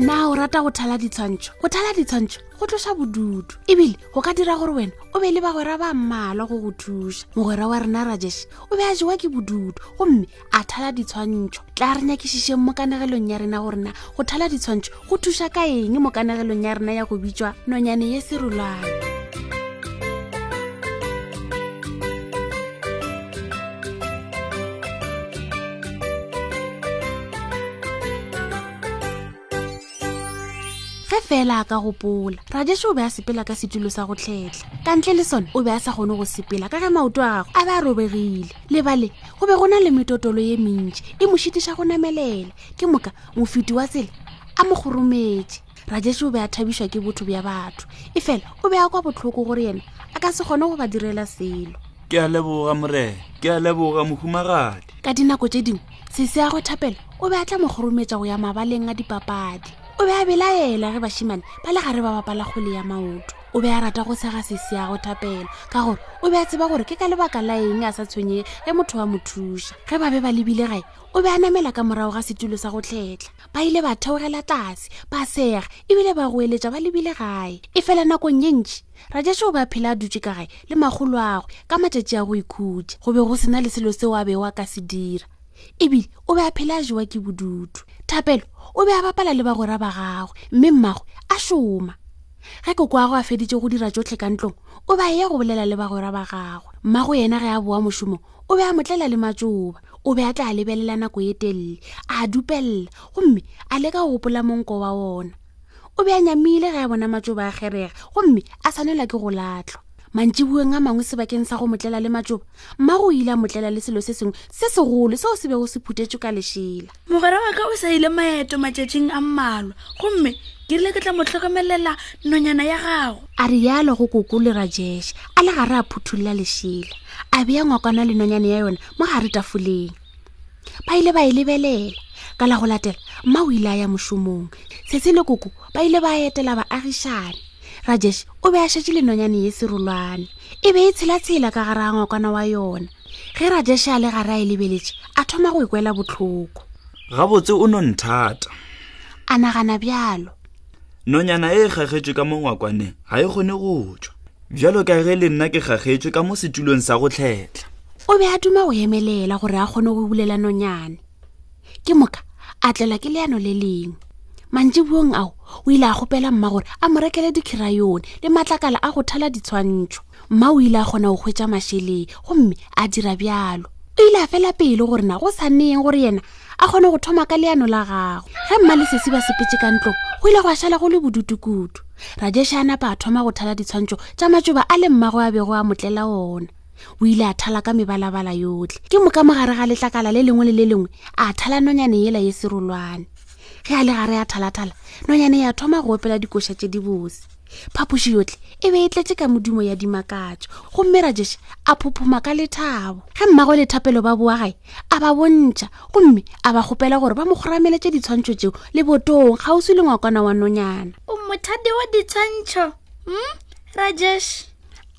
na o rata go thala ditshwantšho go thala ditshwantšho go tloša bodutu ebile go ka dira gore wena o be le bagwera ba mmalwa go go thuša mogwera wa rena raješe o be a jewa ke bodutu gomme a thala ditshwantšho tla re nyakišišeng mo kanegelong ya rena gorena go thala ditshwantšho go thuša ka eng mo kanegelong ya rena ya go bitšwa nonyane ye serulwane ge fela a ka gopola rajeso o be a sepela ka setulo sa go tlhetlha ka ntle le sone o be a sa kgone go sepela ka ge maoto a gagwe a be a robegile lebale go be go na le metotolo ye mentši e mo šitiša go namelela ke moka mofeti wa tsela a mo kgorometše rajese o be a thabišwa ke botho bja batho e fela o be a kwa botlhoko gore yena a ka se kgone go ba direla selo ke a leboga morena ke a leboga mohumagadi ka dinako tše dingwe se se ya go thapela o be a tla mo kgorometša go ya mabaleng a dipapadi o be a belaela ge bašimane ba le gare ba bapala kgole ya maoto o be a rata go sega sese ya go thapela ka gore o be a tseba gore ke ka lebaka la eng a sa tshwenye ge motho wa mo thuša ge ba be ba lebile gae o be a namela ka morago ga setulo sa go tlhetlha ba ile ba theogela tlase ba sega ebile ba goeletša ba lebile gae e fela nakong ye ntši raješe o be a phela a dutše ka gae le magolo agwe ka matšatši a go ikhutša go be go sena le selo seo a bego a ka se dira ebile o be a phela a jewa ke bodutu thapelo o be a bapala le bagora ba gagwe mme mmago a šoma ge kokoago a feditše go dira tšotlhe ka ntlong o ba ye go bolela le bagwera ba gagwe mmago yena ge a boa mošomo o be a motlela le matšoba o be a tla a lebelela nako ye telele a dupelela gomme a leka go gopola monko wa ona o be a nyamile ge a bona matšoba a kgerega gomme a tshwanela ke go latlwa mantšibueng a mangwe sebakeng sa go motlela le matšoba mmago o ile a motlela le selo se sengwe se segolo seo se bego se phutetšwe ka lešela mogwera wa ka o sa ile maeto matšatšing a mmalwa gomme ke rile ke tla mo tlhokomelela nonyana ya gago a rialo go koko le raješe a le gare a phuthulela lešela a beya ngwakwana le nonyane ya yona mo gare tafoleng ba ile ba e lebelela ka la go latela mma o ile a ya mošomong setse le koko ba ile ba etela baagišane raješe o be a šetše lenonyane ye serolwane e be e tshelatshela ka gara ngwakwana wa yona ge raješe a le gare a e lebeletše a thoma go ikwela botlhoko gabotse o no nthata a nagana bjalo nonyana e e gagetšwe ka mo ngwakwaneng ga e kgone go tšwa bjalo ka ge le nna ke gagetšwe ka mo setulong sa go tlhetlha o be a duma go emelela gore a kgone go bulela nonyane ke moka a tlela ke leano le lengwe mantši buong ao o ile a kgopela mma gore a mo rekele dikhirayone le matlakala a go thala ditshwantšho mma o ile a kgona go hwetša mašeleng gomme a dira bjalo o ile a fela pelo gore na go sa neyeng gore yena a kgone go thoma ka leano la gago ge mma le sesi ba sepetse ka ntlong go ile go a šala go le bodutukudu rajeshe a napa a thoma go thala ditshwantšho tša matšoba a le mmago a bego a motlela ona o ile a thala ka mebalabala yotlhe ke moka mogare ga letlakala le lengwe le le lengwe a thala nonyane yela ye serolwane ge a le gare ya thalathala nonyane ya thoma go opela dikoša tše dibose phapoši yotlhe e be e tletse ka modumo ya dimakatso gomme raješe a phophoma ka lethabo ge mmago le thapelo ba boa gae a ba bontšha gomme a ba kgopela gore ba mo kgorameletse ditshwantšho tseo le botong kgauswi le ngwakwana wa nonyana o mothadi wa ditshwantšho m hmm? raješe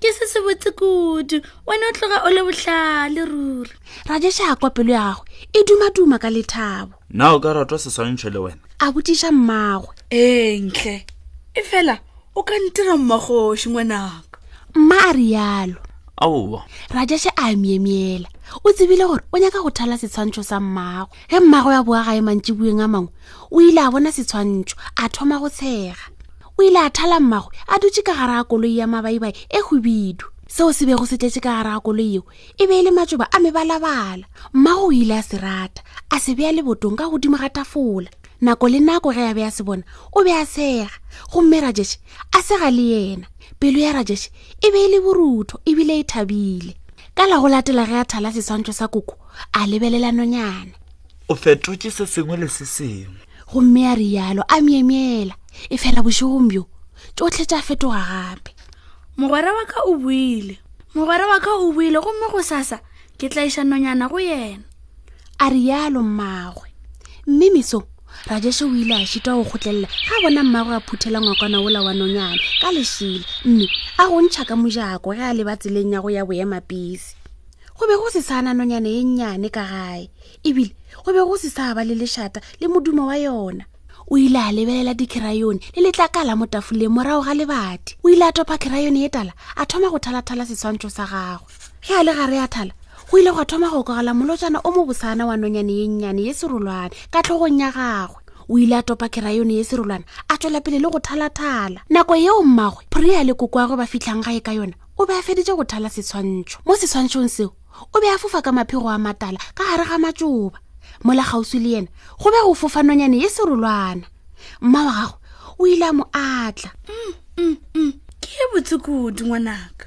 ke se se botse kudu wena o tloga o le bohlale ruri raješa a kwa pelo ya gagwe e dumaduma ka lethabo na o ka ratwa seswantšho le wena a botiša mmagwe ee ntle e fela o ka ntira mmagoši ngwanaka mma a rialo aowa raješe a miemiela o tsebile gore o nyaka go thala setshwantšho sa mmagwe ge mmagwe ya boa gae mantšibueng a mangwe o ile a bona setshwantšho a thoma go tshega o ile a thala mmagwe a dutse ka gare a koloi ya mabaibai e hubidu seo se bego se tletse ka gare a koloi yeo e be e le matsoba a mebalabala mmago o ile a se rata a se beya lebotong ka godimo ga tafola nako le nako ge a be a se bona o be a sega gomme rajeshe a sega le yena pelo ya rajeshe e be e le borutho ebile e thabile ka la go latela ge a thala seswantšho sa koko a lebelela nonyana o fetotše se sengwe le se sengwe gomme a rialo a myemyela e fela bošegong bjo tšotlhe tša fetoga gape mogwera wa ka o buile mogwera wa ka o buile gomme go sasa ke tla iša nonyana go yena a rialo mmagwe mme meso rajeshe o ile a šita go kgotlelela ga bona mmagwe a phuthela ngwakwana ola wa nonyana ka lešile mme a go ntšha ka mojako ge a leba tseleng ya go ya boemapisi go be go se sana nonyane e nnyane ka gae ebile go be go se sa ba le lešata le modumo wa yona o ile a lebelela dikerayone le letlakala mo tafoleng morago ga lebati o ile a topa kerayone ye tala a thoma go thalathala seswantšho sa gagwe ge a le gare a thala go ile gwa thoma go kogela molotšana o mo bosana wa nonyane ye nnyane ye serolwane ka tlhogong ya gagwe o ile a topa kerayone ye serolwana a tswela pele le go thalathala nako yeo mmagwe phorea le koko ya go ba fitlhang gae ka yona o be a feditše go thala seswantšho mo seswantšhong seo o be a fofa ka maphego a matala ka gare ga matšoba mola kgauswi le yena go be go fofa nonyane ye serolwana mma wa gagwe o ile a mo atla mm, mm, mm. ke botse kudu ngwanaka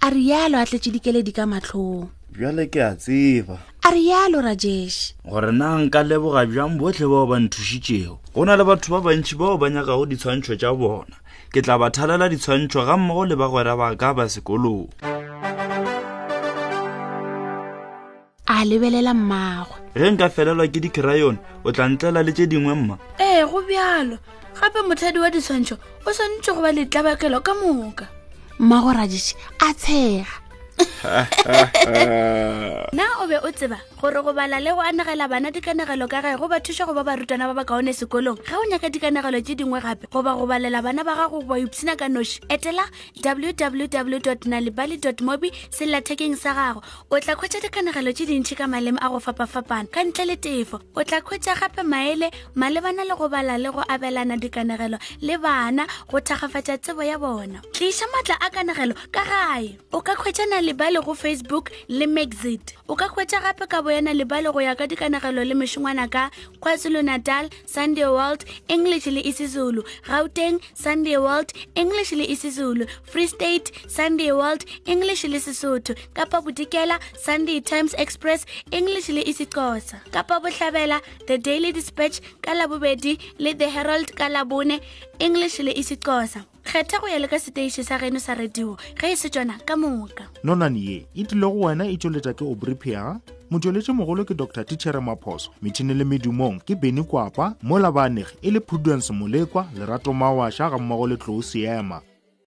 a re yalo a tletse dikeledi ka matlhong bjale ke a tseba a re yalo rajesh gore na nka leboga bjang botlhe bao ba nthušitšego go na le batho ba bantšhi bao ba nyakago ditshwantšho tša bona ke tla ba thalela ditshwantšho ga mmogo le bagwera ba ka ba sekolong a lebelela mmagwe ge nka felelwa ke dicrayon o tla ntlela le tše dingwe mma ee go bjalo gape motlhadi wa ditshwantšho o swanetše go ba letlabakelo ka moka mmago radiše a tshega na o be o tseba gore go bala le go anegela bana dikanegelo ka gae go ba thuša go ba barutwana ba ba kaone sekolong ga o nyaka dikanegelo tse dingwe gape goba go balela bana ba gago go ba ipsina ka noši etela www nalibali mobi sellathekeng sa gago o tla khwetša dikanegelo tse dintšhi ka maleme a go fapafapana ka ntle le tefo o tla khwetša gape maele malebana le go bala le go abelana dikanegelo le bana go thakgafatša tsebo ya bona tliša maatla a kanegelo ka gae o ka hwetša na lebale go facebook le maxit o ka hwetša gape ka boyena lebale go ya ka dikanegelo le mešongwana ka kwazulu natal sunday world english le isizulu gauteng sunday world english le isizulu free state sunday world english le sesotho kapa bodikela sunday times express english le isixosa kapa bohlabela the daily dispatch ka labobedi le the herald ka labone english le isixosa kgetha go ya le ka seteiši sa geno sa radio ge e se tsona ka moka nonane ye e tlile go wena e tšweletša ke obripia motšweletši mogolo ke dr tichere maphoso metšhini le medumong ke beny kwapa mola baanegi e le prudence molekwa lerato mawaša ga mmogo le tlou seema